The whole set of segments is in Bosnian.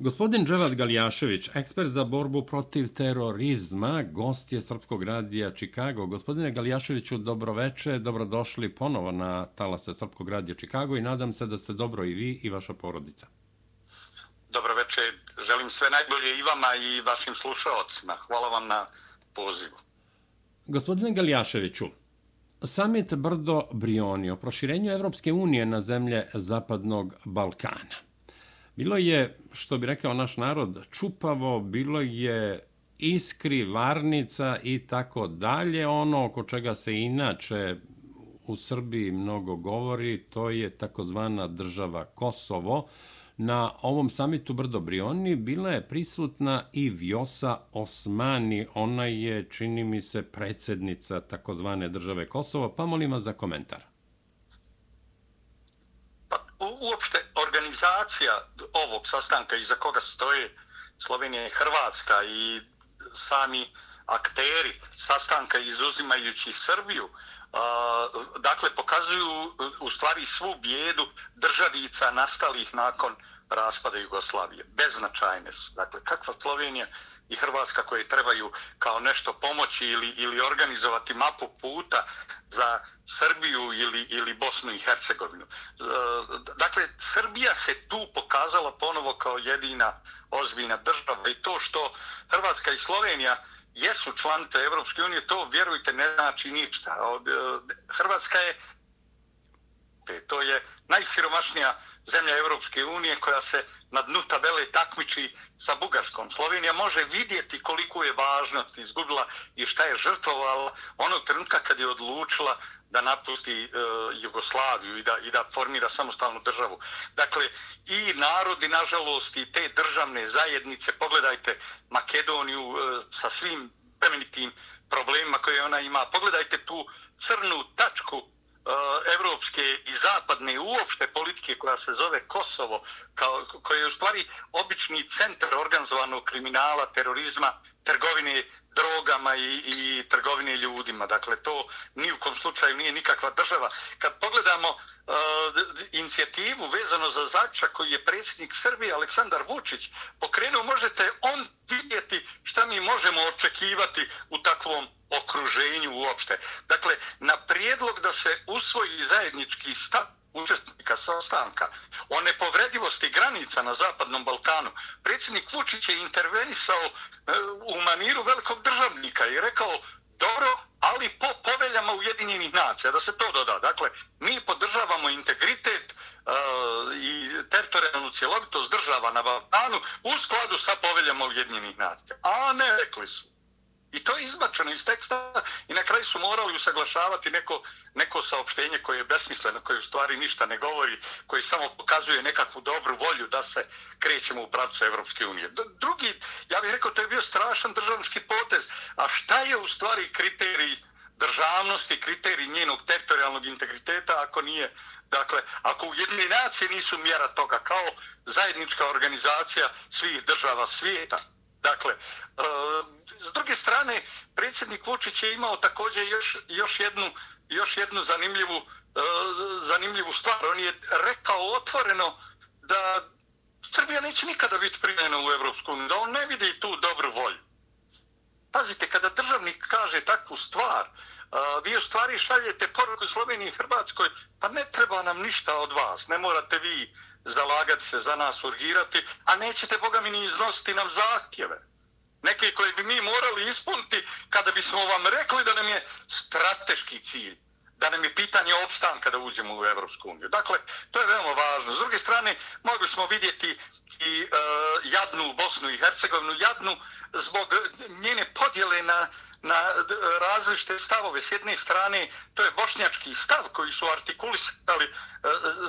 Gospodin Dževad Galjašević, ekspert za borbu protiv terorizma, gost je Srpskog radija Čikago. Gospodine Galjaševiću, dobroveče, dobrodošli ponovo na talase Srpskog radija Čikago i nadam se da ste dobro i vi i vaša porodica. Dobroveče, želim sve najbolje i vama i vašim slušalcima. Hvala vam na pozivu. Gospodine Galjaševiću, Samit Brdo Brioni o proširenju Evropske unije na zemlje Zapadnog Balkana – Bilo je, što bi rekao naš narod, čupavo, bilo je iskri, varnica i tako dalje. Ono oko čega se inače u Srbiji mnogo govori, to je takozvana država Kosovo. Na ovom samitu Brdo Brioni bila je prisutna i Vjosa Osmani. Ona je, čini mi se, predsjednica takozvane države Kosovo. Pa molim vas za komentar uopšte organizacija ovog sastanka iza koga stoje Slovenija i Hrvatska i sami akteri sastanka izuzimajući Srbiju, dakle pokazuju u stvari svu bijedu državica nastalih nakon raspada Jugoslavije. Beznačajne su. Dakle, kakva Slovenija i Hrvatska koje trebaju kao nešto pomoći ili, ili organizovati mapu puta za Srbiju ili, ili Bosnu i Hercegovinu. E, dakle, Srbija se tu pokazala ponovo kao jedina ozbiljna država i to što Hrvatska i Slovenija jesu članice Evropske unije, to vjerujte ne znači ništa. E, Hrvatska je to je najsiromašnija zemlja Evropske unije koja se na dnu tabele takmiči sa Bugarskom. Slovenija može vidjeti koliko je važnost izgubila i šta je žrtvovala onog trenutka kad je odlučila da napusti e, Jugoslaviju i da, i da formira samostalnu državu. Dakle, i narodi, nažalost, i te državne zajednice, pogledajte Makedoniju e, sa svim premenitim problemima koje ona ima, pogledajte tu crnu tačku E, evropske i zapadne uopšte politike koja se zove Kosovo, kao, koja je u stvari obični centar organizovanog kriminala, terorizma, trgovine drogama i, i trgovine ljudima. Dakle, to ni u kom slučaju nije nikakva država. Kad pogledamo uh, inicijativu vezano za zača koji je predsjednik Srbije, Aleksandar Vučić, pokrenuo, možete on vidjeti šta mi možemo očekivati u takvom okruženju uopšte. Dakle, na prijedlog da se usvoji zajednički stav učestnika sastanka o nepovredivosti granica na Zapadnom Balkanu, predsjednik Vučić je intervenisao e, u maniru velikog državnika i rekao dobro, ali po poveljama Ujedinjenih nacija, da se to doda. Dakle, mi podržavamo integritet uh, i teritorijalnu cjelovitost država na Balkanu u skladu sa poveljama Ujedinjenih nacija. A ne, rekli su. I to je izbačeno iz teksta i na kraju su morali usaglašavati neko, neko saopštenje koje je besmisleno, koje u stvari ništa ne govori, koje samo pokazuje nekakvu dobru volju da se krećemo u pravcu Evropske unije. Drugi, ja bih rekao, to je bio strašan državnički potez. A šta je u stvari kriterij državnosti, kriterij njenog teritorijalnog integriteta ako nije Dakle, ako ujedine nacije nisu mjera toga kao zajednička organizacija svih država svijeta, Dakle, um, s druge strane, predsjednik Vučić je imao također još, još, jednu, još jednu zanimljivu, uh, zanimljivu stvar. On je rekao otvoreno da Srbija neće nikada biti primljena u Evropsku uniju, da on ne vidi tu dobru volju. Pazite, kada državnik kaže takvu stvar, uh, vi u stvari šaljete poruku Sloveniji i Hrvatskoj, pa ne treba nam ništa od vas, ne morate vi zalagati se za nas, urgirati, a nećete, Boga mi, ni iznositi nam zahtjeve. Neke koje bi mi morali ispuniti kada bismo vam rekli da nam je strateški cilj, da nam je pitanje opstanka da uđemo u Evropsku uniju. Dakle, to je veoma važno. S druge strane, mogli smo vidjeti i uh, jadnu Bosnu i Hercegovinu, jadnu zbog njene podjele na na različite stavove. S jedne strane, to je bošnjački stav koji su artikulisali e,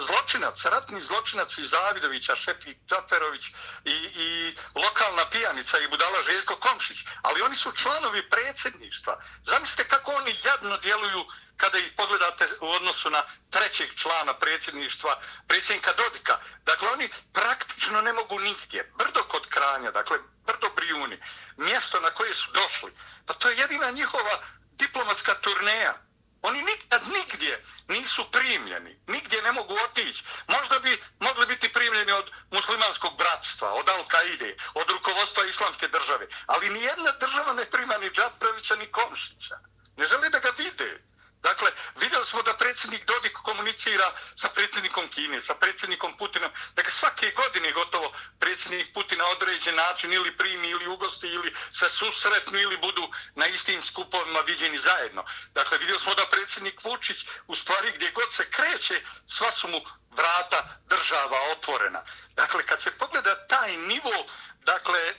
zločinac, ratni zločinac i Zavidovića, Šefi Čaferović i, i lokalna pijanica i budala Željko Komšić. Ali oni su članovi predsjedništva. Zamislite kako oni jadno djeluju kada ih pogledate u odnosu na trećeg člana predsjedništva, predsjednika Dodika. Dakle, oni praktično ne mogu nigdje. Brdo kod Kranja, dakle, Brdo Brijuni, mjesto na koje su došli, Pa to je jedina njihova diplomatska turneja. Oni nikad nigdje nisu primljeni. Nigdje ne mogu otići. Možda bi mogli biti primljeni od muslimanskog bratstva, od Al-Qaide, od rukovodstva islamske države. Ali ni jedna država ne prima ni Džatprevića, ni Komšića. Ne žele da ga vide. Dakle, vidjeli smo da predsjednik Dodik komunicira sa predsjednikom Kine, sa predsjednikom Putinom, da svake godine gotovo predsjednik Putina određen način ili primi ili ugosti ili se susretnu ili budu na istim skupovima viđeni zajedno. Dakle, vidjeli smo da predsjednik Vučić u stvari gdje god se kreće, sva su mu vrata država otvorena. Dakle, kad se pogleda taj nivo dakle, e,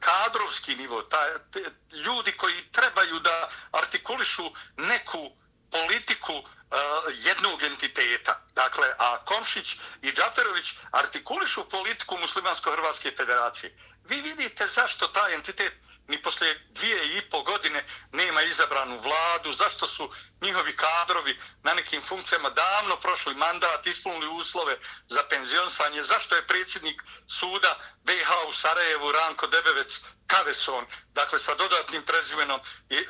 kadrovski nivo, taj, ljudi koji trebaju da artikulišu neku politiku uh, jednog entiteta. Dakle, a Komšić i Džaferović artikulišu politiku Muslimansko-Hrvatske federacije. Vi vidite zašto taj entitet ni posle dvije i po godine nema izabranu vladu, zašto su njihovi kadrovi na nekim funkcijama davno prošli mandat, ispunili uslove za penzionsanje, zašto je predsjednik suda BH u Sarajevu, Ranko Debevec, Kaveson, dakle sa dodatnim prezimenom i eh,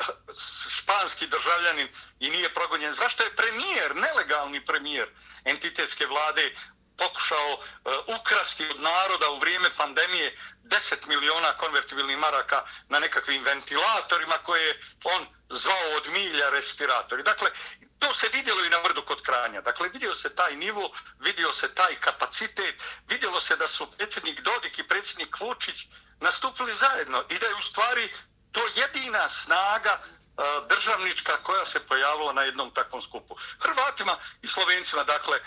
španski državljanin i nije progonjen. Zašto je premijer, nelegalni premijer entitetske vlade pokušao uh, ukrasti od naroda u vrijeme pandemije 10 miliona konvertibilnih maraka na nekakvim ventilatorima koje je on zvao od milja respiratori. Dakle, to se vidjelo i na vrdu kod kranja. Dakle, vidio se taj nivo, vidio se taj kapacitet, vidjelo se da su predsjednik Dodik i predsjednik Vučić nastupili zajedno i da je u stvari to jedina snaga e, državnička koja se pojavila na jednom takvom skupu. Hrvatima i Slovencima, dakle, e,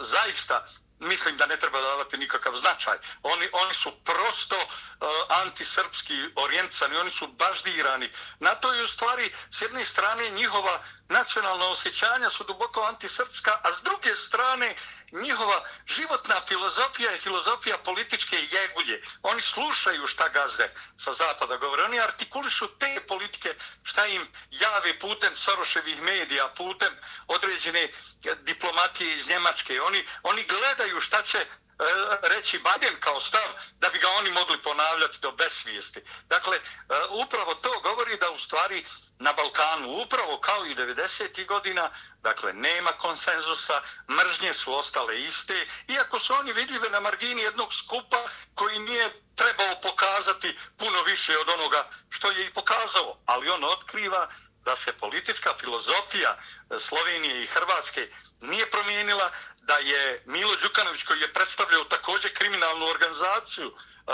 zaista mislim da ne treba davati nikakav značaj. Oni, oni su prosto uh, antisrpski orijentisani, oni su baždirani. Na to je u stvari s jedne strane njihova nacionalna osjećanja su duboko antisrpska, a s druge strane njihova životna filozofija je filozofija političke jegulje. Oni slušaju šta gazde sa zapada govore. Oni artikulišu te politike šta im jave putem Soroševih medija, putem određene diplomatije iz Njemačke. Oni, oni gledaju šta će E, reći Baden kao stav da bi ga oni mogli ponavljati do besvijesti. Dakle, e, upravo to govori da u stvari na Balkanu, upravo kao i 90. godina, dakle, nema konsenzusa, mržnje su ostale iste, iako su oni vidljive na margini jednog skupa koji nije trebao pokazati puno više od onoga što je i pokazao, ali on otkriva da se politička filozofija e, Slovenije i Hrvatske nije promijenila, da je Milo Đukanović koji je predstavljao također kriminalnu organizaciju e,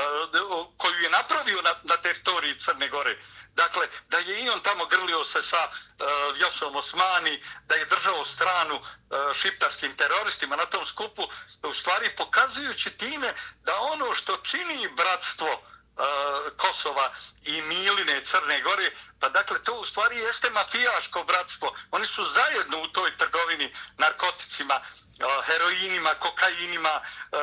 koju je napravio na, na teritoriji Crne Gore. Dakle, da je i on tamo grlio se sa e, uh, Josom Osmani, da je držao stranu uh, šiptarskim teroristima na tom skupu, u stvari pokazujući time da ono što čini bratstvo uh, Kosova i Miline Crne Gore, pa dakle to u stvari jeste mafijaško bratstvo. Oni su zajedno u toj trgovini narkoticima, heroinima, kokainima, e,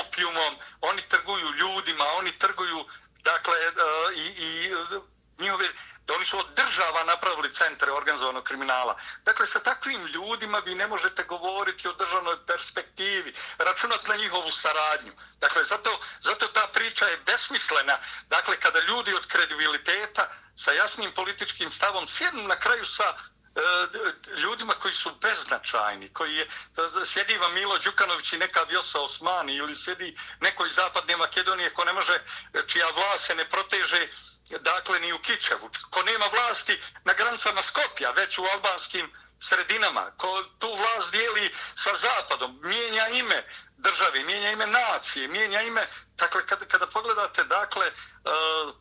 opijumom, oni trguju ljudima, oni trguju, dakle, e, i, i njihove, da oni su od država napravili centre organizovanog kriminala. Dakle, sa takvim ljudima vi ne možete govoriti o državnoj perspektivi, računati na njihovu saradnju. Dakle, zato, zato ta priča je besmislena. Dakle, kada ljudi od kredibiliteta sa jasnim političkim stavom sjednu na kraju sa E, ljudima koji su beznačajni, koji je, sjedi vam Milo Đukanović i neka Vjosa Osmani ili sjedi neko iz Zapadne Makedonije ko ne može, čija vlast se ne proteže dakle ni u Kičevu, ko nema vlasti na granicama Skopja, već u albanskim sredinama, ko tu vlast dijeli sa Zapadom, mijenja ime državi, mijenja ime nacije, mijenja ime, dakle kada, kada pogledate, dakle, e,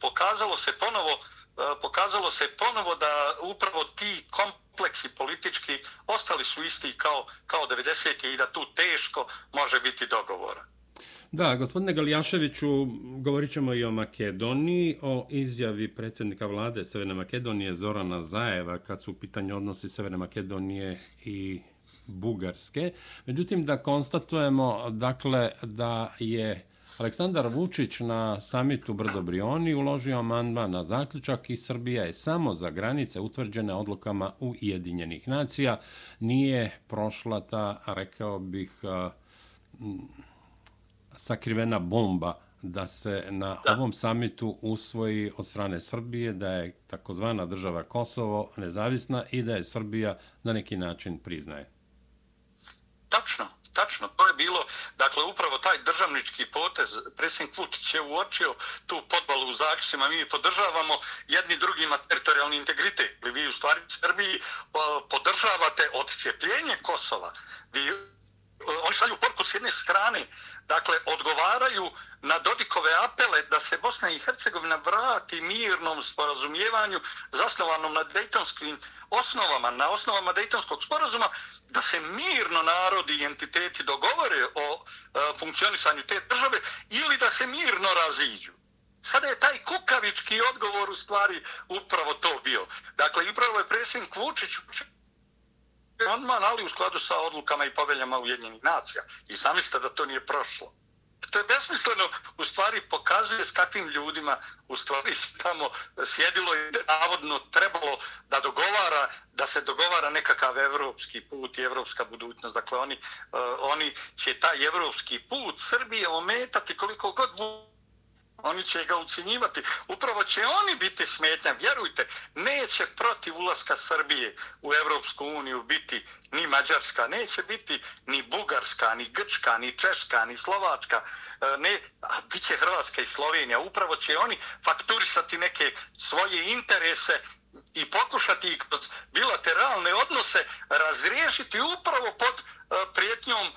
pokazalo se ponovo, e, pokazalo se ponovo da upravo ti kompleksi politički ostali su isti kao, kao 90. i da tu teško može biti dogovora. Da, gospodine Galijaševiću, govorit ćemo i o Makedoniji, o izjavi predsjednika vlade Severne Makedonije Zorana Zajeva kad su u pitanju odnosi Severne Makedonije i Bugarske. Međutim, da konstatujemo dakle, da je Aleksandar Vučić na samitu Brdo Brioni uložio amandman na zaključak i Srbija je samo za granice utvrđene odlukama Ujedinjenih nacija. Nije prošla ta, rekao bih, sakrivena bomba da se na da. ovom samitu usvoji od strane Srbije da je takozvana država Kosovo nezavisna i da je Srbija na neki način priznaje. Tačno, Tačno, to je bilo, dakle, upravo taj državnički potez, predsjednik Vučić je uočio tu podbalu u Zaksima, mi podržavamo jedni drugima teritorijalni integritet, ili vi u stvari u Srbiji podržavate odcijepljenje Kosova. Vi, oni šalju porku s jedne strane, dakle, odgovaraju na Dodikove apele da se Bosna i Hercegovina vrati mirnom sporazumijevanju zasnovanom na Dejtonskim osnovama, na osnovama Dejtonskog sporazuma, da se mirno narodi i entiteti dogovore o e, funkcionisanju te države ili da se mirno raziđu. Sada je taj kukavički odgovor u stvari upravo to bio. Dakle, upravo je predsjednik Vučić amandman, ali u skladu sa odlukama i poveljama Ujedinjenih nacija. I sami ste da to nije prošlo to je besmisleno, u stvari pokazuje s kakvim ljudima u stvari tamo sjedilo i navodno trebalo da dogovara, da se dogovara nekakav evropski put i evropska budućnost. Dakle, oni, uh, oni će taj evropski put Srbije ometati koliko god oni će ga ucinjivati. Upravo će oni biti smetnja. Vjerujte, neće protiv ulaska Srbije u Evropsku uniju biti ni Mađarska, neće biti ni Bugarska, ni Grčka, ni Češka, ni Slovačka, e, ne, a bit će Hrvatska i Slovenija. Upravo će oni fakturisati neke svoje interese i pokušati ih kroz bilateralne odnose razriješiti upravo pod e, prijetnjom e,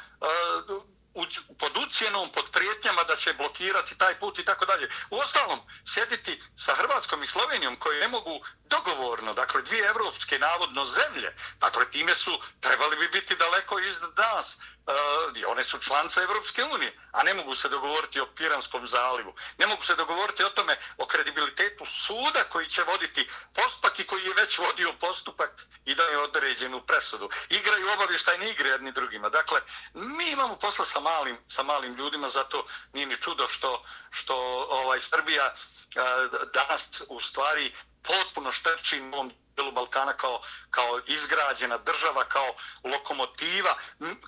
pod ucijenom, pod prijetnjama da će blokirati taj put i tako dalje. U ostalom, sjediti sa Hrvatskom i Slovenijom koji ne mogu dogovorno, dakle dvije evropske navodno zemlje, dakle time su, trebali bi biti daleko iz nas, uh, one su članice Evropske unije, a ne mogu se dogovoriti o Piranskom zalivu. Ne mogu se dogovoriti o tome, o kredibilitetu suda koji će voditi postupak i koji je već vodio postupak i da je određenu presudu. Igraju obavještajne igre jedni drugima. Dakle, mi imamo posla sa malim, sa malim ljudima, zato nije ni čudo što, što ovaj Srbija uh, danas u stvari potpuno štrči u ovom delu Balkana kao, kao izgrađena država, kao lokomotiva,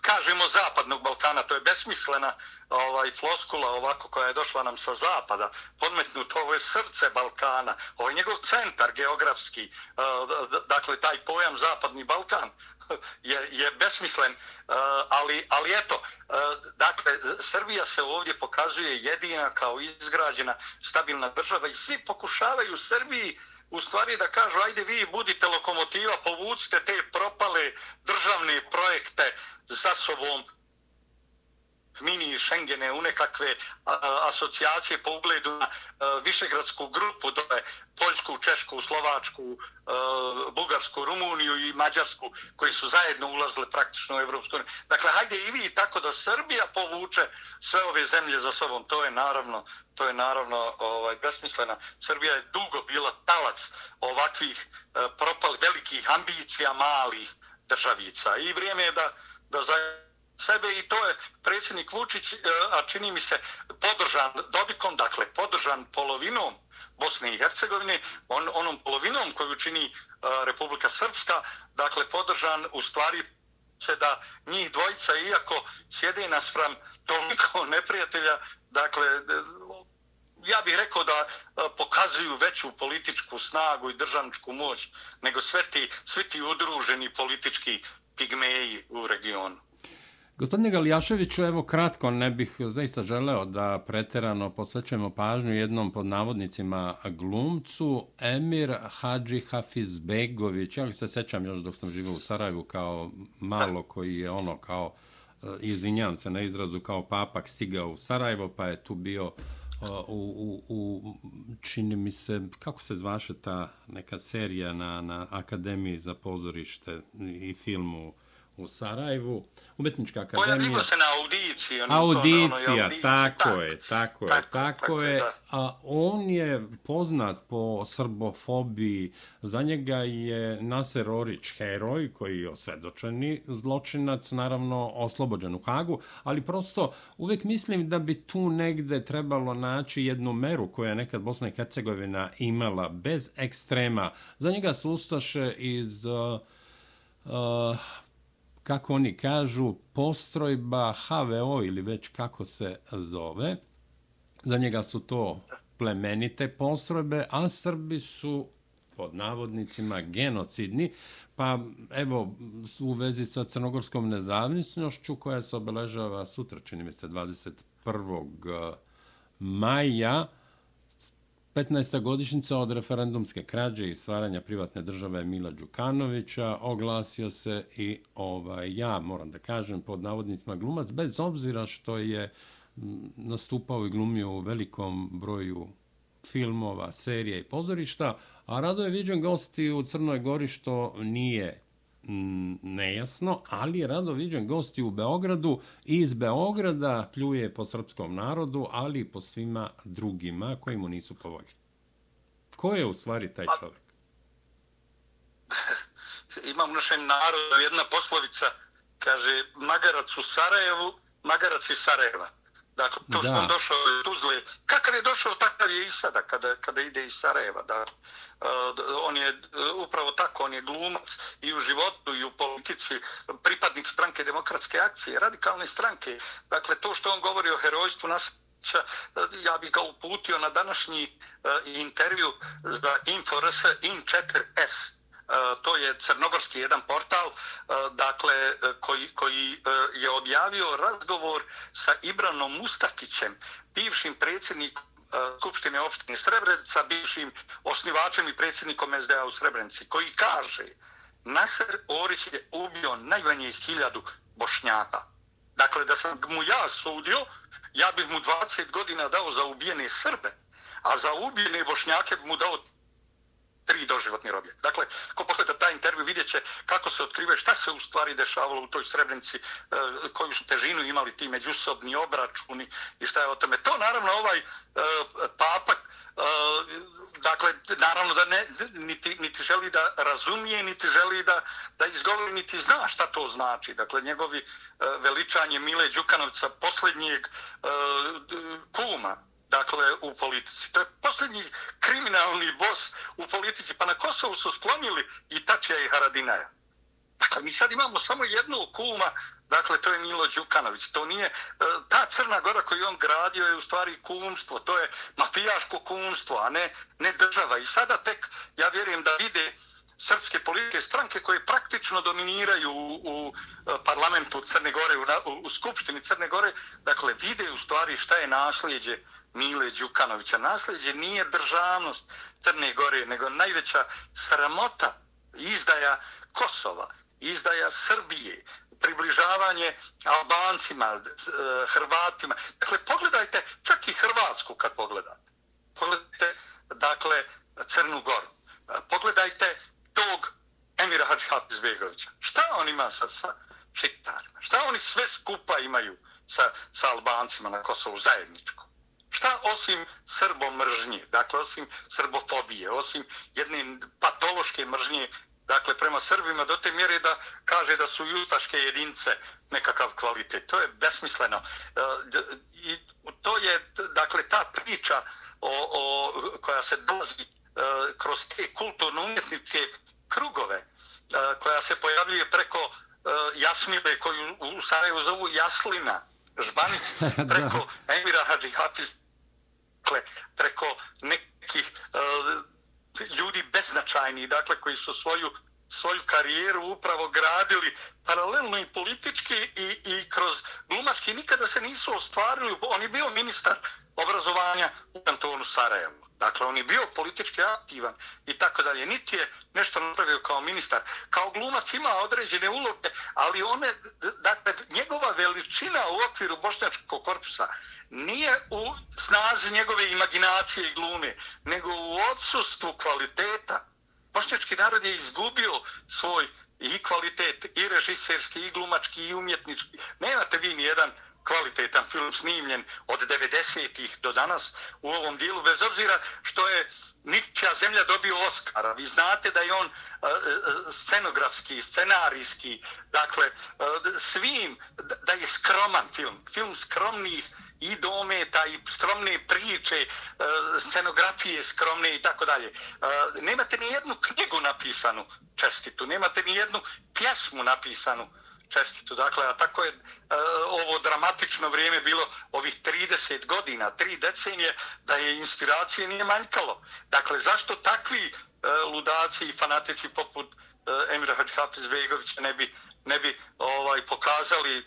kažemo zapadnog Balkana, to je besmislena ovaj floskula ovako koja je došla nam sa zapada, podmetnuto ovo je srce Balkana, ovo je njegov centar geografski, eh, dakle taj pojam zapadni Balkan je, je besmislen, eh, ali, ali eto, eh, dakle, Srbija se ovdje pokazuje jedina kao izgrađena stabilna država i svi pokušavaju Srbiji u stvari da kažu ajde vi budite lokomotiva, povucite te propale državne projekte za sobom mini Schengene u nekakve asocijacije po ugledu na Višegradsku grupu, dole Poljsku, Češku, Slovačku, Bugarsku, Rumuniju i Mađarsku, koji su zajedno ulazile praktično u Evropsku uniju. Dakle, hajde i vi tako da Srbija povuče sve ove zemlje za sobom. To je naravno, to je naravno ovaj, besmislena. Srbija je dugo bila talac ovakvih propalih velikih ambicija malih državica. I vrijeme je da, da zajedno sebe i to je predsjednik Vučić, e, a čini mi se podržan dobikom, dakle podržan polovinom Bosne i Hercegovine, on, onom polovinom koju čini e, Republika Srpska, dakle podržan u stvari se da njih dvojica, iako sjede naspram toliko neprijatelja, dakle, ja bih rekao da e, pokazuju veću političku snagu i državničku moć nego sve ti, svi ti udruženi politički pigmeji u regionu. Gospodine Galijaševiću, evo kratko, ne bih zaista želeo da preterano posvećujemo pažnju jednom pod navodnicima glumcu, Emir Hadži Hafizbegović. Ja se sećam još dok sam živio u Sarajevu kao malo koji je ono kao, eh, izvinjam se na izrazu, kao papak stigao u Sarajevo, pa je tu bio eh, u, u, u čini mi se, kako se zvaše ta neka serija na, na Akademiji za pozorište i filmu, u Sarajevu, umetnička akademija. Pojavljivo se na audiciji. Audicija, ono, ono, tako tak, je, tako je, tako, tako, tako je. A on je poznat po srbofobiji. Za njega je Naser Orić heroj, koji je osvedočeni zločinac, naravno oslobođen u Hagu, ali prosto uvek mislim da bi tu negde trebalo naći jednu meru koja je nekad Bosna i Hercegovina imala bez ekstrema. Za njega su ustaše iz... Uh, uh, kako oni kažu, postrojba HVO ili već kako se zove. Za njega su to plemenite postrojbe, a Srbi su pod navodnicima genocidni, pa evo u vezi sa crnogorskom nezavisnošću koja se obeležava sutra, čini mi se 21. Eh, maja, 15. godišnjica od referendumske krađe i stvaranja privatne države Mila Đukanovića oglasio se i ovaj ja moram da kažem pod navodnicima glumac bez obzira što je nastupao i glumio u velikom broju filmova, serija i pozorišta, a rado je viđen gosti u Crnoj Gori što nije nejasno, ali rado viđen gosti u Beogradu i iz Beograda pljuje po srpskom narodu, ali i po svima drugima koji mu nisu povoljni. Ko je u stvari taj čovjek? Ima u našem narodu jedna poslovica, kaže, magarac u Sarajevu, magarac iz Sarajeva. Dakle, to što on došao iz Tuzle, kakav je došao, takav je i sada, kada, kada ide iz Sarajeva. Dakle, uh, on je uh, upravo tako, on je glumac i u životu i u politici, pripadnik stranke demokratske akcije, radikalne stranke. Dakle, to što on govori o herojstvu nas ja bih ga uputio na današnji uh, intervju za InfoRS In4S. Uh, E, to je crnogorski jedan portal e, dakle e, koji, koji je objavio razgovor sa Ibranom Mustakićem, bivšim predsjednikom Skupštine opštine Srebrenica, bivšim osnivačem i predsjednikom SDA u Srebrenici, koji kaže Nasser Orić je ubio najmanje iz hiljadu bošnjaka. Dakle, da sam mu ja sudio, ja bih mu 20 godina dao za ubijene Srbe, a za ubijene bošnjake bi mu dao tri doživotni robije. Dakle, ko pogleda taj intervju vidjet će kako se otkrive šta se u stvari dešavalo u toj Srebrenici, e, koju su težinu imali ti međusobni obračuni i šta je o tome. To naravno ovaj e, papak e, dakle, naravno da ne, niti, niti želi da razumije, niti želi da, da izgovori, niti zna šta to znači. Dakle, njegovi veličanje Mile Đukanovca, posljednjeg kuma, dakle, u politici. To je posljednji kriminalni bos u politici. Pa na Kosovu su sklonili i Tačija i Haradinaja. Dakle, mi sad imamo samo jednu kuma, dakle, to je Milo Đukanović. To nije, e, ta Crna Gora koju on gradio je u stvari kumstvo, to je mafijaško kumstvo, a ne, ne država. I sada tek, ja vjerujem da vide srpske politike stranke koje praktično dominiraju u, u e, parlamentu Crne Gore, u, u, u Skupštini Crne Gore, dakle, vide u stvari šta je nasljeđe Mile Đukanovića. Nasljeđe nije državnost Crne Gore, nego najveća sramota izdaja Kosova, izdaja Srbije, približavanje Albancima, eh, Hrvatima. Dakle, pogledajte čak i Hrvatsku kad pogledate. Pogledajte, dakle, Crnu Goru. Eh, pogledajte tog Emira Hadžihafizbegovića. Šta on ima sa, sa šitarima? Šta oni sve skupa imaju sa, sa Albancima na Kosovu zajedničko? Šta osim srbomržnje, dakle osim srbofobije, osim jedne patološke mržnje, dakle prema Srbima do te mjere da kaže da su justaške jedince nekakav kvalitet. To je besmisleno. E, I to je, dakle, ta priča o, o, koja se dolazi e, kroz te kulturno-umjetničke krugove, e, koja se pojavljuje preko Jasmile, koju u Sarajevu zovu Jaslina, Žbanić, preko Emira Hadži Hafiz, dakle, preko nekih uh, ljudi beznačajni, dakle, koji su svoju svoju karijeru upravo gradili paralelno i politički i, i kroz glumački nikada se nisu ostvarili. On je bio ministar obrazovanja u kantonu Sarajevo. Dakle, on je bio politički aktivan i tako dalje. Niti je nešto napravio kao ministar. Kao glumac ima određene uloge, ali one, dakle, njegova veličina u okviru bošnjačkog korpusa nije u snazi njegove imaginacije i glume, nego u odsustvu kvaliteta. Bošnjački narod je izgubio svoj i kvalitet, i režiserski, i glumački, i umjetnički. Nemate vi ni jedan kvalitetan film snimljen od 90-ih do danas u ovom dijelu, bez obzira što je Ničija zemlja dobio Oscara. Vi znate da je on e, e, scenografski, scenarijski, dakle, e, svim, da je skroman film, film skromnih i dometa i skromne priče, scenografije skromne i tako dalje. Nemate ni jednu knjigu napisanu čestitu, nemate ni jednu pjesmu napisanu čestitu. Dakle, a tako je e, ovo dramatično vrijeme bilo ovih 30 godina, tri decenije, da je inspiracije nije manjkalo. Dakle, zašto takvi e, ludaci i fanatici poput e, Emira Hadžhafiz Begovića ne bi, ne bi ovaj pokazali e,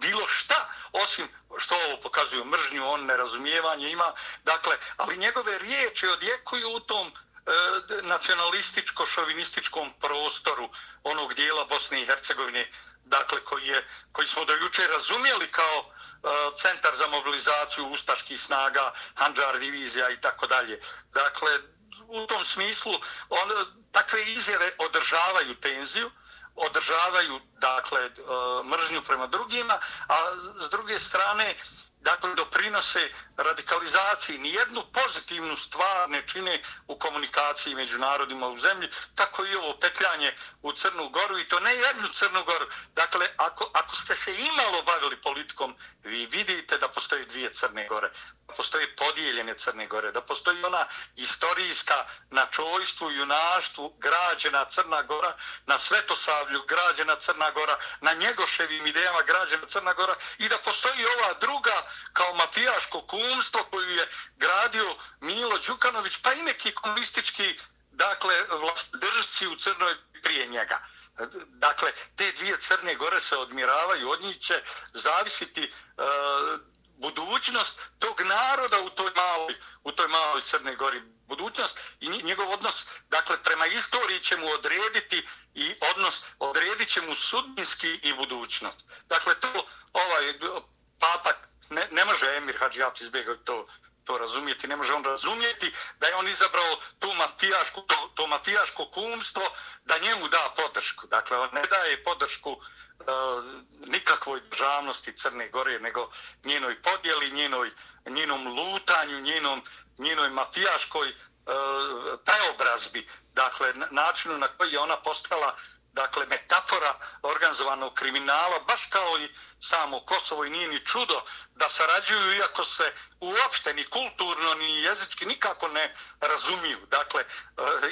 bilo šta, osim što ovo pokazuju mržnju, on nerazumijevanje ima, dakle, ali njegove riječi odjekuju u tom E, nacionalističko-šovinističkom prostoru onog dijela Bosne i Hercegovine, dakle koji, je, koji smo do juče razumijeli kao e, centar za mobilizaciju ustaških snaga, Handžar divizija i tako dalje. Dakle, u tom smislu on, takve izjave održavaju tenziju, održavaju dakle e, mržnju prema drugima, a s druge strane dakle, doprinose radikalizaciji. Nijednu pozitivnu stvar ne čine u komunikaciji među narodima u zemlji, tako i ovo petljanje u Crnu Goru i to ne jednu Crnu Goru. Dakle, ako, ako ste se imalo bavili politikom, vi vidite da postoje dvije Crne Gore da postoje podijeljene Crne Gore, da postoji ona istorijska na čojstvu, junaštvu građena Crna Gora, na Svetosavlju građena Crna Gora, na Njegoševim idejama građena Crna Gora i da postoji ova druga kao mafijaško kumstvo koju je gradio Milo Đukanović, pa i neki komunistički dakle, vlastodržci u Crnoj prije njega. Dakle, te dvije Crne Gore se odmiravaju, od njih će zavisiti e, budućnost tog naroda u toj maloj, u toj maloj Crne Gori. Budućnost i njegov odnos, dakle, prema istoriji će mu odrediti i odnos, odredit će mu sudbinski i budućnost. Dakle, to ovaj papa, ne, ne može Emir Hadžijat izbjegati to, to razumijeti, ne može on razumijeti da je on izabrao tu mafijašku, to, to mafijaško kumstvo da njemu da podršku. Dakle, on ne daje podršku uh, nikakvoj državnosti Crne Gore, nego njenoj podjeli, njenoj, njenom lutanju, njenom, njenoj mafijaškoj uh, preobrazbi, dakle, načinu na koji je ona postala dakle, metafora organizovanog kriminala, baš kao i samo Kosovo i nije ni čudo da sarađuju, iako se uopšte ni kulturno, ni jezički nikako ne razumiju. Dakle, e,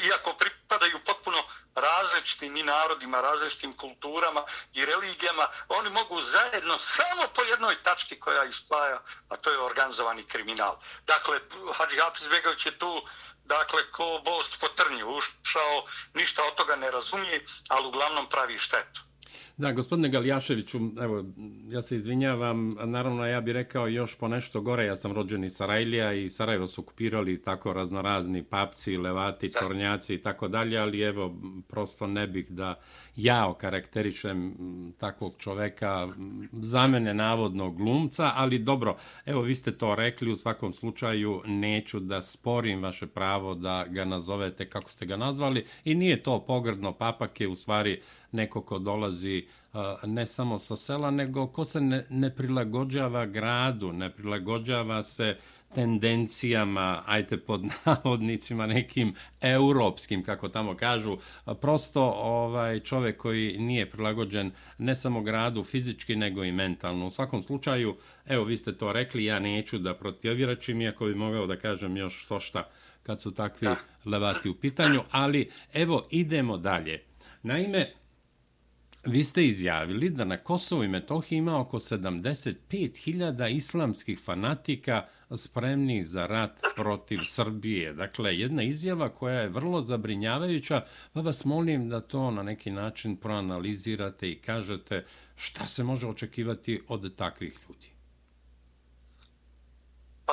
iako pripadaju potpuno različitim i narodima, različitim kulturama i religijama, oni mogu zajedno samo po jednoj tački koja ispaja, a to je organizovani kriminal. Dakle, Hadži Hafiz Begović je tu, dakle, ko bost po trnju ušao, ništa od toga ne razumije, ali uglavnom pravi štetu. Da, gospodine Galijaševiću, evo, ja se izvinjavam, naravno ja bih rekao još po nešto gore, ja sam rođen iz Sarajlija i Sarajevo su okupirali tako raznorazni papci, levati, tornjaci i tako dalje, ali evo, prosto ne bih da ja okarakterišem takvog čoveka, za mene navodno glumca, ali dobro, evo vi ste to rekli, u svakom slučaju neću da sporim vaše pravo da ga nazovete kako ste ga nazvali i nije to pogrdno, papak je u stvari neko ko dolazi ne samo sa sela, nego ko se ne, ne prilagođava gradu, ne prilagođava se tendencijama, ajte pod navodnicima nekim europskim, kako tamo kažu, prosto ovaj čovjek koji nije prilagođen ne samo gradu fizički, nego i mentalno. U svakom slučaju, evo vi ste to rekli, ja neću da protiviračim, iako bi mogao da kažem još što šta kad su takvi levati u pitanju, ali evo idemo dalje. Naime, Vi ste izjavili da na Kosovo i Metohiji ima oko 75.000 islamskih fanatika spremnih za rat protiv Srbije. Dakle, jedna izjava koja je vrlo zabrinjavajuća, pa vas molim da to na neki način proanalizirate i kažete šta se može očekivati od takvih ljudi. Pa,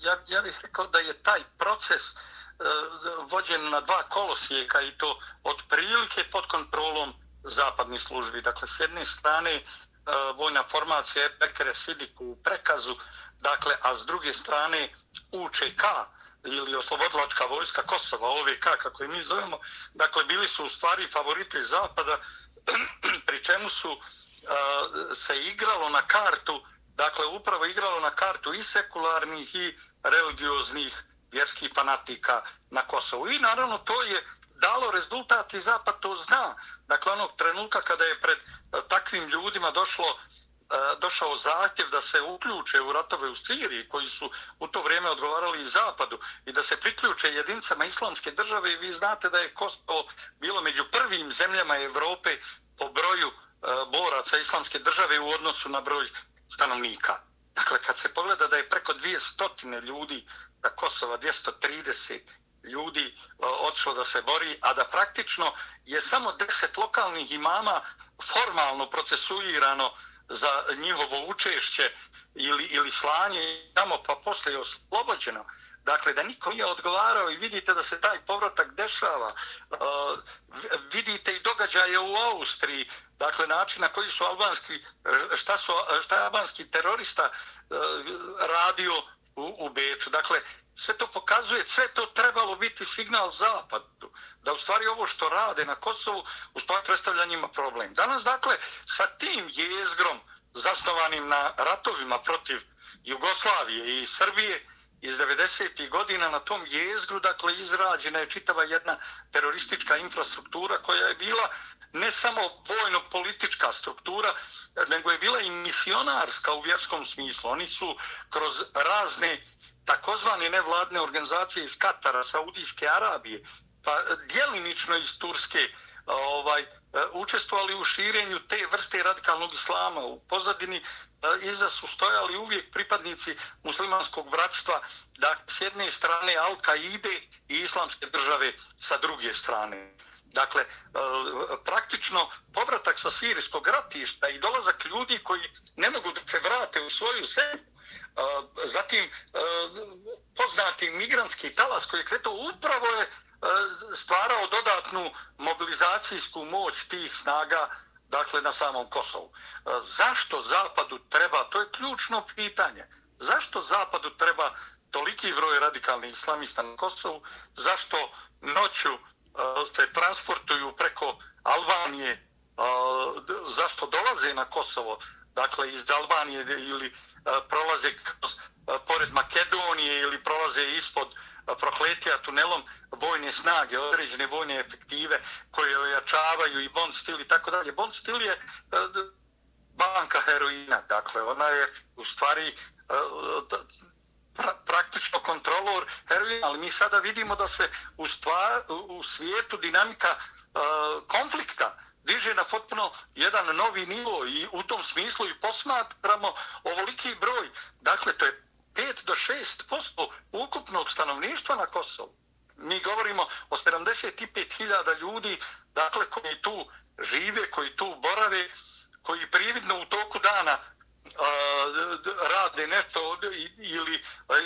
ja, ja bih rekao da je taj proces uh, vođen na dva kolosijeka i to od prilike pod kontrolom zapadnih službi. Dakle, s jedne strane e, vojna formacija je Bekere Sidiku u prekazu, dakle, a s druge strane UČK ili oslobodilačka vojska Kosova, OVK, kako i mi zovemo, dakle, bili su u stvari favoriti Zapada, pri čemu su e, se igralo na kartu, dakle, upravo igralo na kartu i sekularnih i religioznih vjerskih fanatika na Kosovu. I naravno to je dalo rezultat i Zapad to zna. Dakle, onog trenutka kada je pred eh, takvim ljudima došlo eh, došao zahtjev da se uključe u ratove u Siriji koji su u to vrijeme odgovarali i Zapadu i da se priključe jedincama islamske države i vi znate da je Kosovo bilo među prvim zemljama Evrope po broju eh, boraca islamske države u odnosu na broj stanovnika. Dakle, kad se pogleda da je preko 200 ljudi na Kosova, 230 ljudi e, odšlo da se bori, a da praktično je samo 10 lokalnih imama formalno procesuirano za njihovo učešće ili, ili slanje tamo pa posle je oslobođeno. Dakle, da niko nije odgovarao i vidite da se taj povratak dešava. E, vidite i događaje u Austriji, dakle, način na koji su albanski, šta, su, šta je albanski terorista e, radio u, u Beču. Dakle, sve to pokazuje, sve to trebalo biti signal zapadu, da u stvari ovo što rade na Kosovu, u stvari predstavlja njima problem. Danas, dakle, sa tim jezgrom zasnovanim na ratovima protiv Jugoslavije i Srbije, iz 90. godina na tom jezgru, dakle, izrađena je čitava jedna teroristička infrastruktura koja je bila ne samo vojno-politička struktura, nego je bila i misionarska u vjerskom smislu. Oni su kroz razne takozvane nevladne organizacije iz Katara, Saudijske Arabije, pa e, djelimično iz Turske, ovaj, e, učestvovali u širenju te vrste radikalnog islama. U pozadini e, iza su stojali uvijek pripadnici muslimanskog bratstva, da s jedne strane Al-Qaide i islamske države sa druge strane. Dakle, praktično povratak sa sirijskog ratišta i dolazak ljudi koji ne mogu da se vrate u svoju zemlju, zatim e, poznati migranski talas koji je kretao upravo je e, stvarao dodatnu mobilizacijsku moć tih snaga dakle na samom Kosovu. E, zašto Zapadu treba, to je ključno pitanje, zašto Zapadu treba toliki broj radikalnih islamista na Kosovu, zašto noću se transportuju preko Albanije, zašto dolaze na Kosovo, dakle iz Albanije ili E, prolaze e, pored Makedonije ili prolaze ispod e, prokletija tunelom vojne snage, određene vojne efektive koje ojačavaju i bond stil i tako dalje. Bond stil je banka heroina, dakle ona je u stvari pra, praktično kontrolor heroina, ali mi sada vidimo da se u, stvar, u svijetu dinamika konflikta diže na potpuno jedan novi nivo i u tom smislu i posmatramo ovoliki broj. Dakle, to je 5 do 6 posto ukupnog stanovništva na Kosovu. Mi govorimo o 75.000 ljudi, dakle, koji tu žive, koji tu borave, koji prividno u toku dana rade nešto ili e,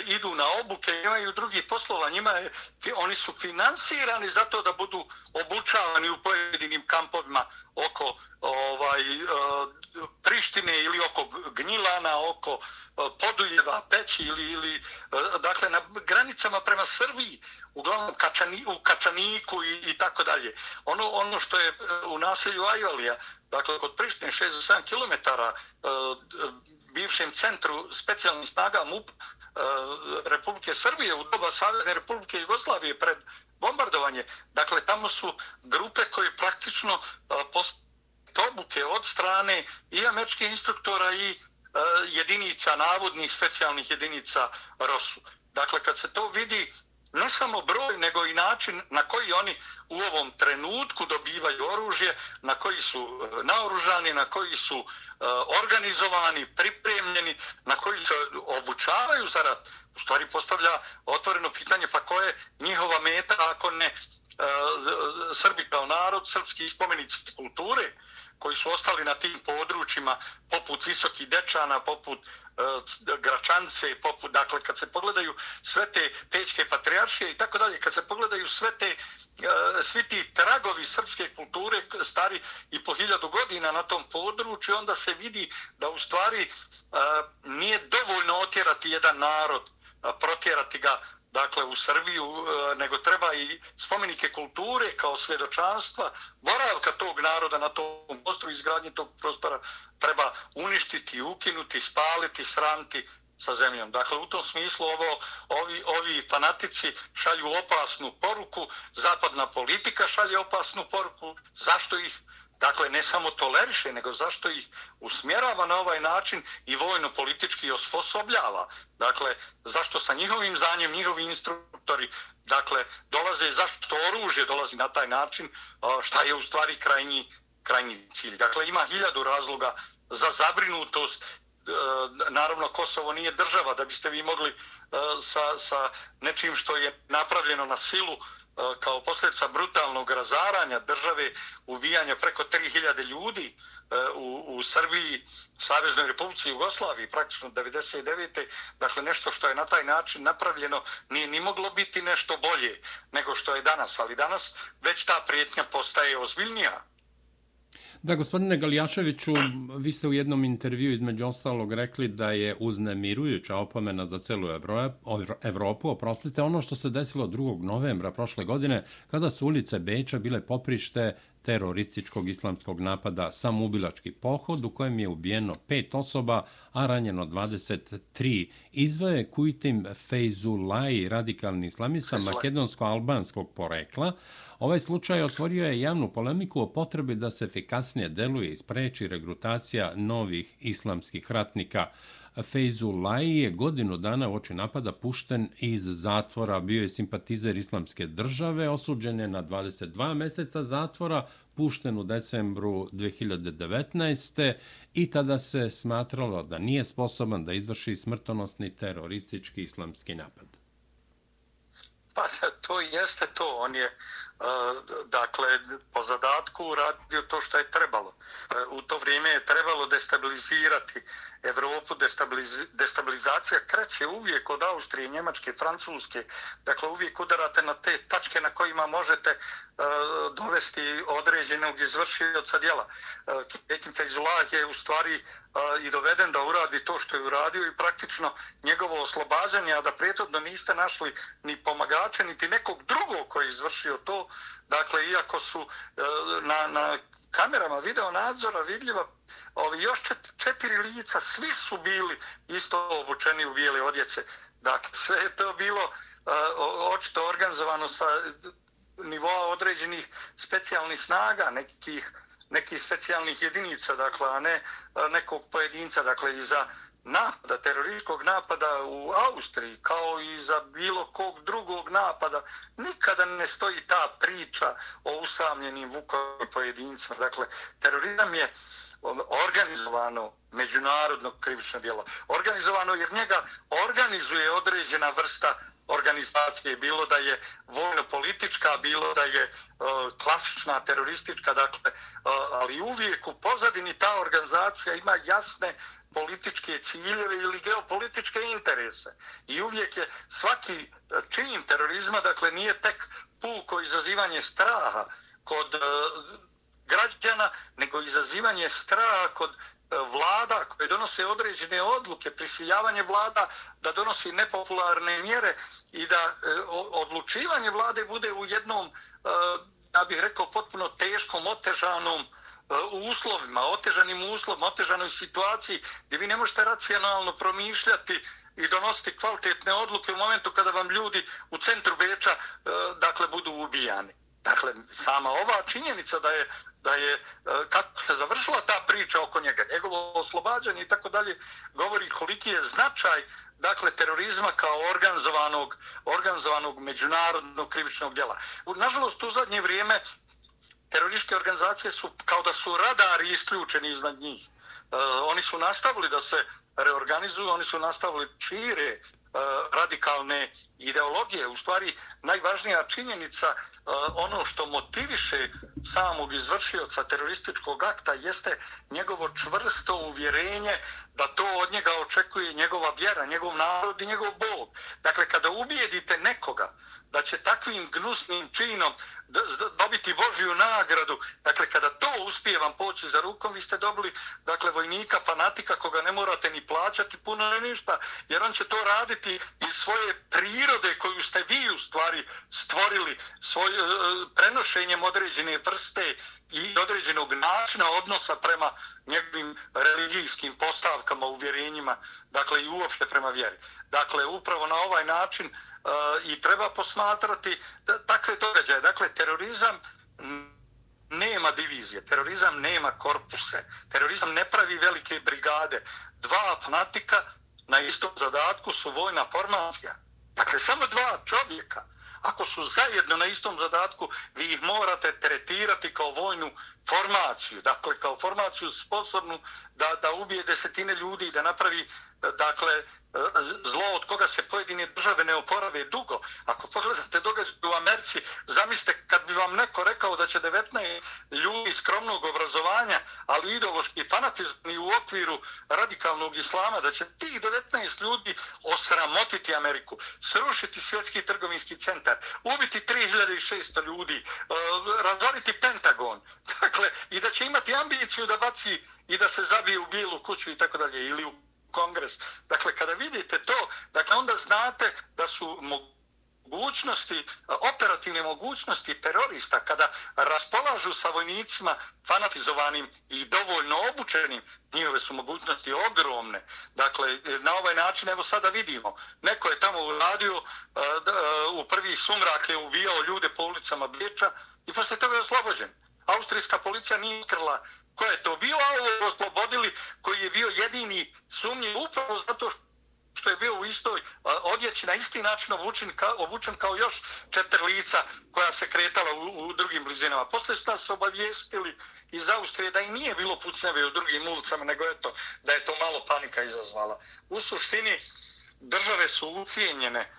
idu na obuke, imaju drugi poslova, njima je, oni su finansirani zato da budu obučavani u pojedinim kampovima oko ovaj e, Prištine ili oko Gnjilana, oko E, Podujeva, Peći ili, ili e, dakle na granicama prema Srbiji, uglavnom Kačani, u Kačaniku i, i tako dalje. Ono, ono što je e, u naselju Ajvalija, dakle kod Prištine 67 km bivšem centru specijalnih snaga MUP Republike Srbije u doba Savezne Republike Jugoslavije pred bombardovanje. Dakle, tamo su grupe koje praktično e, obuke od strane i američkih instruktora i E, jedinica, navodnih specijalnih jedinica ROSU. Dakle, kad se to vidi, ne samo broj, nego i način na koji oni u ovom trenutku dobivaju oružje, na koji su e, naoružani, na koji su e, organizovani, pripremljeni, na koji se obučavaju za rat. U stvari postavlja otvoreno pitanje pa ko je njihova meta ako ne Srbi kao narod, srpski spomenici kulture, koji su ostali na tim područjima poput Visokih Dečana, poput uh, Gračance, poput, dakle, kad se pogledaju sve te pečke patrijaršije i tako dalje, kad se pogledaju sve te, e, svi ti tragovi srpske kulture stari i po hiljadu godina na tom području, onda se vidi da u stvari e, nije dovoljno otjerati jedan narod, protjerati ga dakle u Srbiju, e, nego treba i spomenike kulture kao svjedočanstva, boravka tog naroda na tom prostoru, izgradnje tog prostora treba uništiti, ukinuti, spaliti, sramti sa zemljom. Dakle, u tom smislu ovo, ovi, ovi fanatici šalju opasnu poruku, zapadna politika šalje opasnu poruku, zašto ih dakle, ne samo toleriše, nego zašto ih usmjerava na ovaj način i vojno-politički osposobljava. Dakle, zašto sa njihovim zanjem, njihovi instruktori, dakle, dolaze, zašto oružje dolazi na taj način, šta je u stvari krajnji krajnji cilj. Dakle, ima hiljadu razloga za zabrinutost. E, naravno, Kosovo nije država da biste vi mogli e, sa, sa nečim što je napravljeno na silu E, kao posljedica brutalnog razaranja države, uvijanja preko 3000 ljudi, e, u, u Srbiji, Saveznoj Republici Jugoslaviji, praktično 99. Dakle, nešto što je na taj način napravljeno nije ni moglo biti nešto bolje nego što je danas, ali danas već ta prijetnja postaje ozbiljnija. Da, gospodine Galijaševiću, vi ste u jednom intervju između ostalog rekli da je uznemirujuća opomena za celu Evropu. Oprostite, ono što se desilo 2. novembra prošle godine, kada su ulice Beča bile poprište terorističkog islamskog napada samoubilački pohod u kojem je ubijeno pet osoba, a ranjeno 23. Izvaje Kujtim Fejzulaj, radikalni islamista makedonsko-albanskog porekla. Ovaj slučaj otvorio je javnu polemiku o potrebi da se efikasnije deluje i spreči regrutacija novih islamskih ratnika. Fejzulaj je godinu dana u oči napada pušten iz zatvora. Bio je simpatizer islamske države, osuđen je na 22 meseca zatvora, pušten u decembru 2019. i tada se smatralo da nije sposoban da izvrši smrtonosni teroristički islamski napad. Pa to jeste to. On je dakle, po zadatku radio to što je trebalo. E, u to vrijeme je trebalo destabilizirati Evropu, destabiliz destabilizacija kreće uvijek od Austrije, Njemačke, Francuske. Dakle, uvijek udarate na te tačke na kojima možete e, dovesti određenog izvršioca djela. Ekin Kekin je u stvari e, i doveden da uradi to što je uradio i praktično njegovo oslobađanje, a da prijetodno niste našli ni pomagače, niti nekog drugog koji je izvršio to, Dakle, iako su e, na, na kamerama video nadzora vidljiva ovi još četiri lica, svi su bili isto obučeni u bijele odjece. Dakle, sve je to bilo e, očito organizovano sa nivoa određenih specijalnih snaga, nekih, nekih specijalnih jedinica, dakle, a ne e, nekog pojedinca. Dakle, i za napada, terorističkog napada u Austriji, kao i za bilo kog drugog napada, nikada ne stoji ta priča o usamljenim vukovim pojedincima. Dakle, terorizam je organizovano međunarodno krivično djelo. Organizovano jer njega organizuje određena vrsta organizacije, bilo da je vojno-politička, bilo da je uh, klasična teroristička, dakle, uh, ali uvijek u pozadini ta organizacija ima jasne političke ciljeve ili geopolitičke interese. I uvijek je svaki čin terorizma, dakle, nije tek puko izazivanje straha kod uh, građana, nego izazivanje straha kod E, vlada koje donose određene odluke, prisiljavanje vlada da donosi nepopularne mjere i da e, odlučivanje vlade bude u jednom, e, ja bih rekao, potpuno teškom, otežanom u uslovima, otežanim uslovima, otežanoj situaciji gdje vi ne možete racionalno promišljati i donositi kvalitetne odluke u momentu kada vam ljudi u centru Beča dakle, budu ubijani. Dakle, sama ova činjenica da je da je, e, kako se završila ta priča oko njega, njegovo oslobađanje i tako dalje, govori koliki je značaj dakle, terorizma kao organizovanog, organizovanog međunarodnog krivičnog djela. Nažalost, u zadnje vrijeme terorističke organizacije su kao da su radari isključeni iznad njih. E, oni su nastavili da se reorganizuju, oni su nastavili čire E, radikalne ideologije. U stvari, najvažnija činjenica e, ono što motiviše samog izvršioca terorističkog akta jeste njegovo čvrsto uvjerenje da to od njega očekuje njegova vjera, njegov narod i njegov Bog. Dakle, kada ubijedite nekoga da će takvim gnusnim činom dobiti Božiju nagradu, dakle, kada to uspije vam poći za rukom, vi ste dobili, dakle, vojnika, fanatika, koga ne morate ni plaćati puno ni ništa, jer on će to raditi iz svoje prirode koju ste vi u stvari stvorili svoj, e, e, prenošenjem određene vrste i određenog načina odnosa prema njegovim religijskim postavkama, uvjerenjima, dakle i uopšte prema vjeri. Dakle, upravo na ovaj način e, i treba posmatrati da, takve događaje. Dakle, terorizam nema divizije, terorizam nema korpuse, terorizam ne pravi velike brigade. Dva fanatika na istom zadatku su vojna formacija. Dakle, samo dva čovjeka Ako su zajedno na istom zadatku, vi ih morate tretirati kao vojnu formaciju. Dakle, kao formaciju sposobnu da, da ubije desetine ljudi i da napravi dakle, zlo od koga se pojedine države ne oporave dugo. Ako pogledate događaj u Americi, zamislite kad bi vam neko rekao da će 19 ljudi skromnog obrazovanja, ali ideološki fanatizmi u okviru radikalnog islama, da će tih 19 ljudi osramotiti Ameriku, srušiti svjetski trgovinski centar, ubiti 3600 ljudi, e, Pentagon, dakle, i da će imati ambiciju da baci i da se zabije u bilu kuću i tako dalje, ili u kongres. Dakle, kada vidite to, dakle, onda znate da su mogućnosti, operativne mogućnosti terorista, kada raspolažu sa vojnicima fanatizovanim i dovoljno obučenim, njihove su mogućnosti ogromne. Dakle, na ovaj način, evo sada vidimo, neko je tamo uradio, e, e, u prvi sumrak je ubijao ljude po ulicama Beča i posle toga je oslobođen. Austrijska policija nije krla ko je to bio, a ovo oslobodili koji je bio jedini sumnji upravo zato što je bio u istoj odjeći na isti način obučen, ka, obučen kao još četiri lica koja se kretala u, u drugim blizinama. Posle su nas obavijestili iz Austrije da i nije bilo pucnjave u drugim ulicama, nego eto, da je to malo panika izazvala. U suštini, države su ucijenjene e,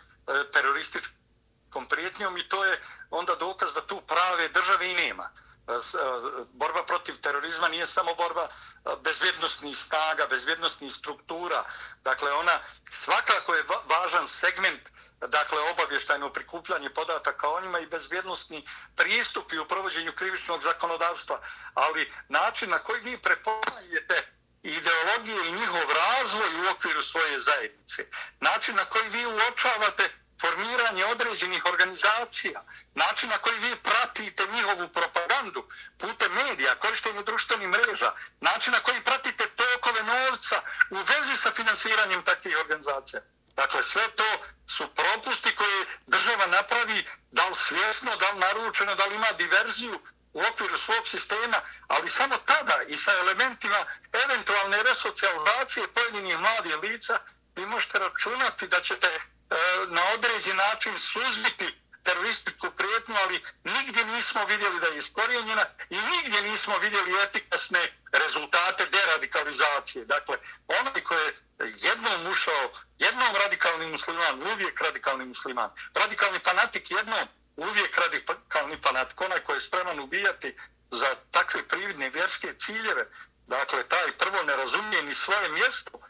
terorističkom prijetnjom i to je onda dokaz da tu prave države i nema E, borba protiv terorizma nije samo borba e, bezbjednostnih snaga, bezbjednostnih struktura. Dakle, ona svakako je važan segment dakle, obavještajno prikupljanje podataka o njima i bezvjednostni pristupi u provođenju krivičnog zakonodavstva. Ali način na koji vi prepoznajete ideologije i njihov razvoj u okviru svoje zajednice, način na koji vi uočavate formiranje određenih organizacija, način na koji vi pratite njihovu propagandu putem medija, korištenju društvenih mreža, način na koji pratite tokove novca u vezi sa finansiranjem takvih organizacija. Dakle, sve to su propusti koje država napravi, da li svjesno, da li naručeno, da li ima diverziju u okviru svog sistema, ali samo tada i sa elementima eventualne resocijalizacije pojedinih mladih lica, vi možete računati da ćete E, na određen način suzbiti terorističku prijetnju, ali nigdje nismo vidjeli da je iskorijenjena i nigdje nismo vidjeli etikasne rezultate deradikalizacije. Dakle, onaj ko je jednom ušao, jednom radikalni musliman, uvijek radikalni musliman, radikalni fanatik jednom, uvijek radikalni fanatik, onaj ko je spreman ubijati za takve prividne vjerske ciljeve, dakle, taj prvo ne razumije ni svoje mjesto e,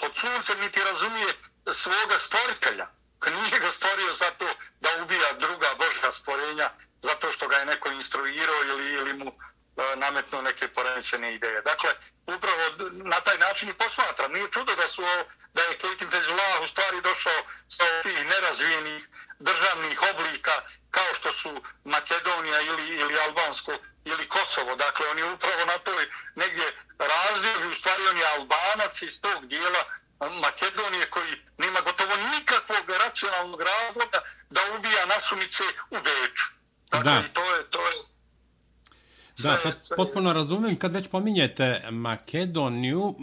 pod suncem, niti razumije svoga stvoritelja. Nije ga stvorio zato da ubija druga božja stvorenja, zato što ga je neko instruirao ili, ili mu e, nametnuo neke poremećene ideje. Dakle, upravo na taj način i posmatram. Nije čudo da su da je Kejtin Fezullah u stvari došao sa ovih nerazvijenih državnih oblika kao što su Makedonija ili, ili Albansko ili Kosovo. Dakle, on je upravo na toj negdje razdjelju, u stvari on je Albanac iz tog dijela Makedonije koji nema gotovo nikakvog racionalnog razloga da ubija nasumice u Beču. Dakle, da. to je, to je Da, pot, potpuno razumem. Kad već pominjete Makedoniju,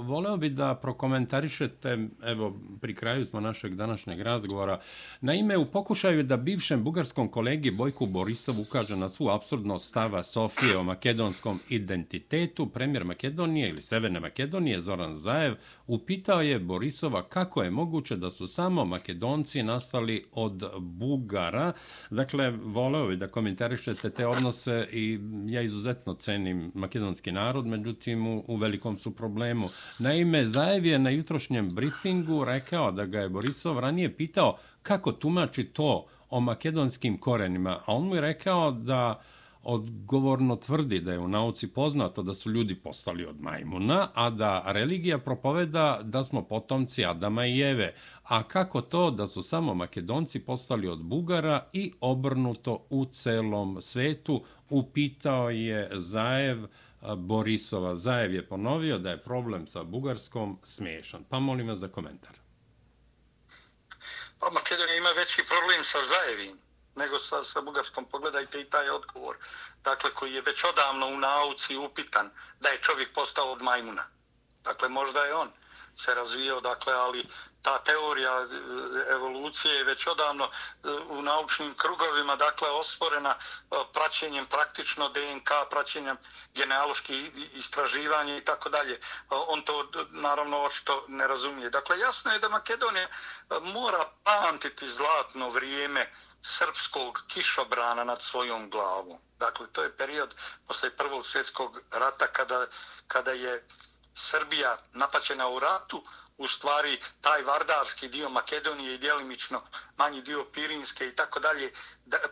voleo bi da prokomentarišete, evo, pri kraju smo našeg današnjeg razgovora, na ime u pokušaju da bivšem bugarskom kolegi Bojku Borisov ukaže na svu absurdnost stava Sofije o makedonskom identitetu, premijer Makedonije ili Severne Makedonije, Zoran Zaev, upitao je Borisova kako je moguće da su samo Makedonci nastali od Bugara. Dakle, voleo bi da komentarišete te odnose i ja izuzetno cenim makedonski narod, međutim u, u velikom su problemu. Naime, Zajev je na jutrošnjem briefingu rekao da ga je Borisov ranije pitao kako tumači to o makedonskim korenima, a on mu je rekao da odgovorno tvrdi da je u nauci poznato da su ljudi postali od majmuna, a da religija propoveda da smo potomci Adama i Eve. A kako to da su samo makedonci postali od Bugara i obrnuto u celom svetu, upitao je Zajev Borisova. Zajev je ponovio da je problem sa Bugarskom smiješan. Pa molim vas za komentar. Pa Makedonija ima veći problem sa Zajevim nego sa, sa Bugarskom. Pogledajte i taj odgovor. Dakle, koji je već odavno u nauci upitan da je čovjek postao od majmuna. Dakle, možda je on. se razvijao, dakle, ali ta teorija e, evolucije je već odavno e, u naučnim krugovima, dakle, osporena e, praćenjem praktično DNK, praćenjem genealoških istraživanja i tako dalje. On to, naravno, očito ne razumije. Dakle, jasno je da Makedonija mora pamtiti zlatno vrijeme srpskog kišobrana nad svojom glavom. Dakle, to je period posle Prvog svjetskog rata kada, kada je Srbija napaćena u ratu, u stvari taj vardarski dio Makedonije i djelimično manji dio Pirinske i tako dalje,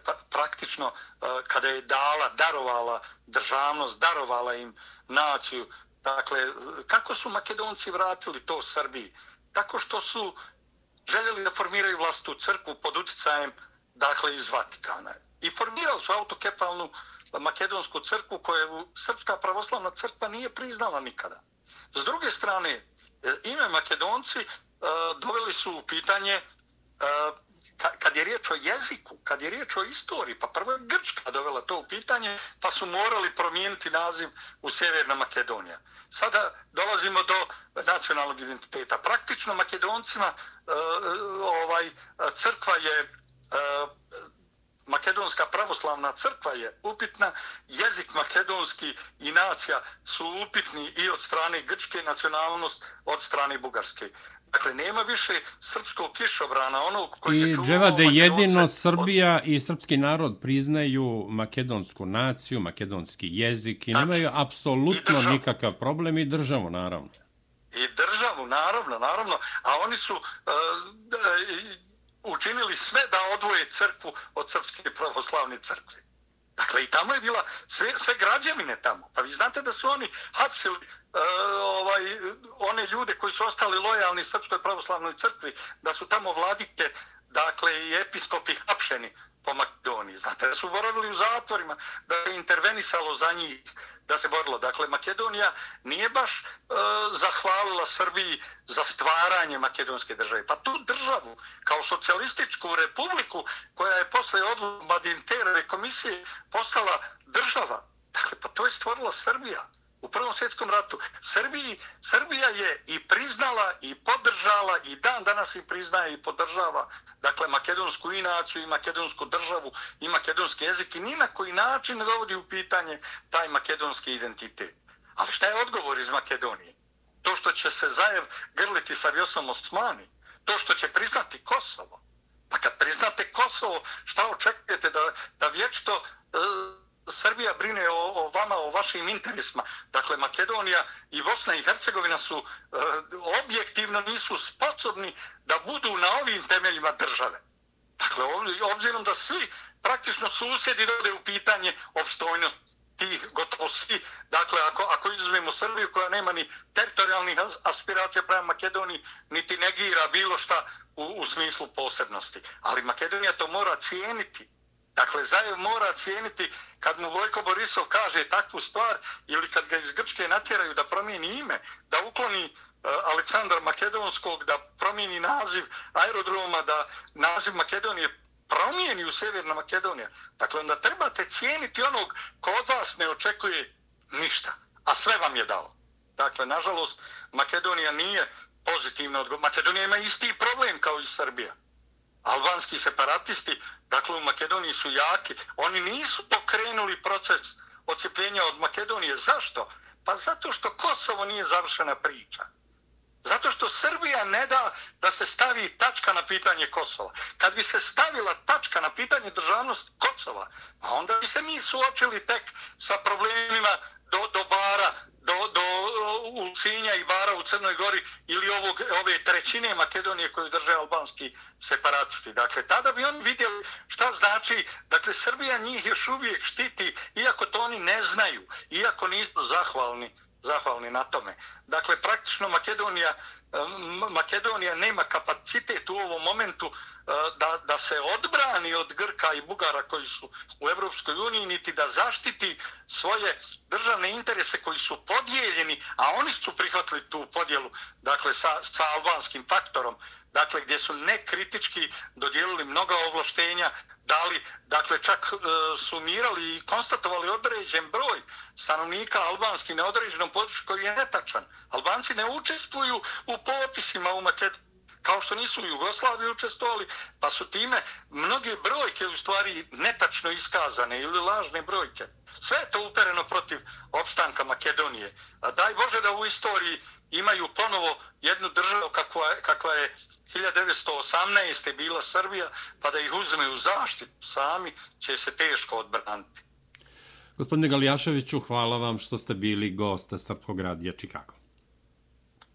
pa, praktično e, kada je dala, darovala državnost, darovala im naciju. Dakle, e, kako su Makedonci vratili to Srbiji? Tako što su željeli da formiraju vlastu crkvu pod uticajem dakle iz Vatikana. I formirali su autokefalnu makedonsku crkvu koju Srpska pravoslavna crkva nije priznala nikada. S druge strane, e, ime Makedonci e, doveli su u pitanje e, kad je riječ o jeziku, kad je riječ o istoriji, pa prvo je Grčka dovela to u pitanje, pa su morali promijeniti naziv u Sjeverna Makedonija. Sada dolazimo do nacionalnog identiteta. Praktično Makedoncima ovaj crkva je Makedonska pravoslavna crkva je upitna, jezik makedonski i nacija su upitni i od strane grčke nacionalnost, od strane bugarske. Dakle, nema više srpskog kišobrana, onog koji I, je čuvao Dževade, jedino Srbija od... i srpski narod priznaju makedonsku naciju, makedonski jezik i nemaju apsolutno nikakav problem i državu, naravno. I državu, naravno, naravno. A oni su... Uh, učinili sve da odvoje crkvu od srpske pravoslavne crkve. Dakle, i tamo je bila sve, sve građevine tamo. Pa vi znate da su oni hapsili e, ovaj, one ljude koji su ostali lojalni srpskoj pravoslavnoj crkvi, da su tamo vladite, dakle, i episkopi hapšeni po Makedoniji. Znate da su boravili u zatvorima, da je intervenisalo za njih, da se borilo. Dakle, Makedonija nije baš e, zahvalila Srbiji za stvaranje makedonske države. Pa tu državu, kao socijalističku republiku, koja je posle odluku Madinterove komisije postala država, dakle, pa to je stvorila Srbija u Prvom svjetskom ratu. Srbiji, Srbija je i priznala i podržala i dan danas i priznaje i podržava dakle makedonsku inaciju i makedonsku državu i makedonski jezik i ni na koji način ne dovodi u pitanje taj makedonski identitet. Ali šta je odgovor iz Makedonije? To što će se Zajev grliti sa Vjosom Osmani, to što će priznati Kosovo. Pa kad priznate Kosovo, šta očekujete da, da vječito e, Srbija brine o, o vama, o vašim interesima. Dakle, Makedonija i Bosna i Hercegovina su e, objektivno nisu sposobni da budu na ovim temeljima države. Dakle, obzirom da svi praktično susjedi dode u pitanje opstojnost tih gotovo svi. Dakle, ako, ako izuzmemo Srbiju koja nema ni teritorijalnih aspiracija prema Makedoniji, niti negira bilo šta u, u smislu posebnosti. Ali Makedonija to mora cijeniti. Dakle, Zajev mora cijeniti kad mu Vojko Borisov kaže takvu stvar ili kad ga iz Grčke natjeraju da promijeni ime, da ukloni eh, Aleksandar Aleksandra Makedonskog, da promijeni naziv aerodroma, da naziv Makedonije promijeni u Sjeverna Makedonija. Dakle, onda trebate cijeniti onog ko od vas ne očekuje ništa, a sve vam je dao. Dakle, nažalost, Makedonija nije pozitivna odgovor. Makedonija ima isti problem kao i Srbija albanski separatisti, dakle u Makedoniji su jaki, oni nisu pokrenuli proces ocipljenja od Makedonije. Zašto? Pa zato što Kosovo nije završena priča. Zato što Srbija ne da da se stavi tačka na pitanje Kosova. Kad bi se stavila tačka na pitanje državnosti Kosova, a onda bi se mi suočili tek sa problemima do, do bara, do, do Ulcinja i bara u Crnoj Gori ili ovog, ove trećine Makedonije koju drže albanski separatisti. Dakle, tada bi oni vidjeli šta znači, dakle, Srbija njih još uvijek štiti, iako to oni ne znaju, iako nisu zahvalni zahvalni na tome. Dakle, praktično Makedonija, eh, Makedonija nema kapacitet u ovom momentu eh, da, da se odbrani od Grka i Bugara koji su u Evropskoj uniji, niti da zaštiti svoje državne interese koji su podijeljeni, a oni su prihvatili tu podjelu dakle, sa, sa albanskim faktorom dakle gdje su nekritički dodijelili mnoga ovlaštenja, dali, dakle čak e, sumirali i konstatovali određen broj stanovnika albanski na određenom području koji je netačan. Albanci ne učestvuju u popisima u Makedoniji kao što nisu u Jugoslaviji učestvovali, pa su time mnoge brojke u stvari netačno iskazane ili lažne brojke. Sve je to upereno protiv opstanka Makedonije. A daj Bože da u istoriji imaju ponovo jednu državu kakva, kakva je 1918. bila Srbija, pa da ih uzme u zaštitu sami, će se teško odbraniti. Gospodine Galijaševiću, hvala vam što ste bili gosta Srpkog radija Čikago.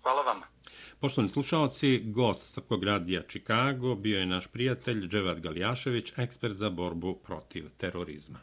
Hvala vama. Poštovani slušalci, gost Srpkog radija Čikago bio je naš prijatelj Dževad Galijašević, ekspert za borbu protiv terorizma.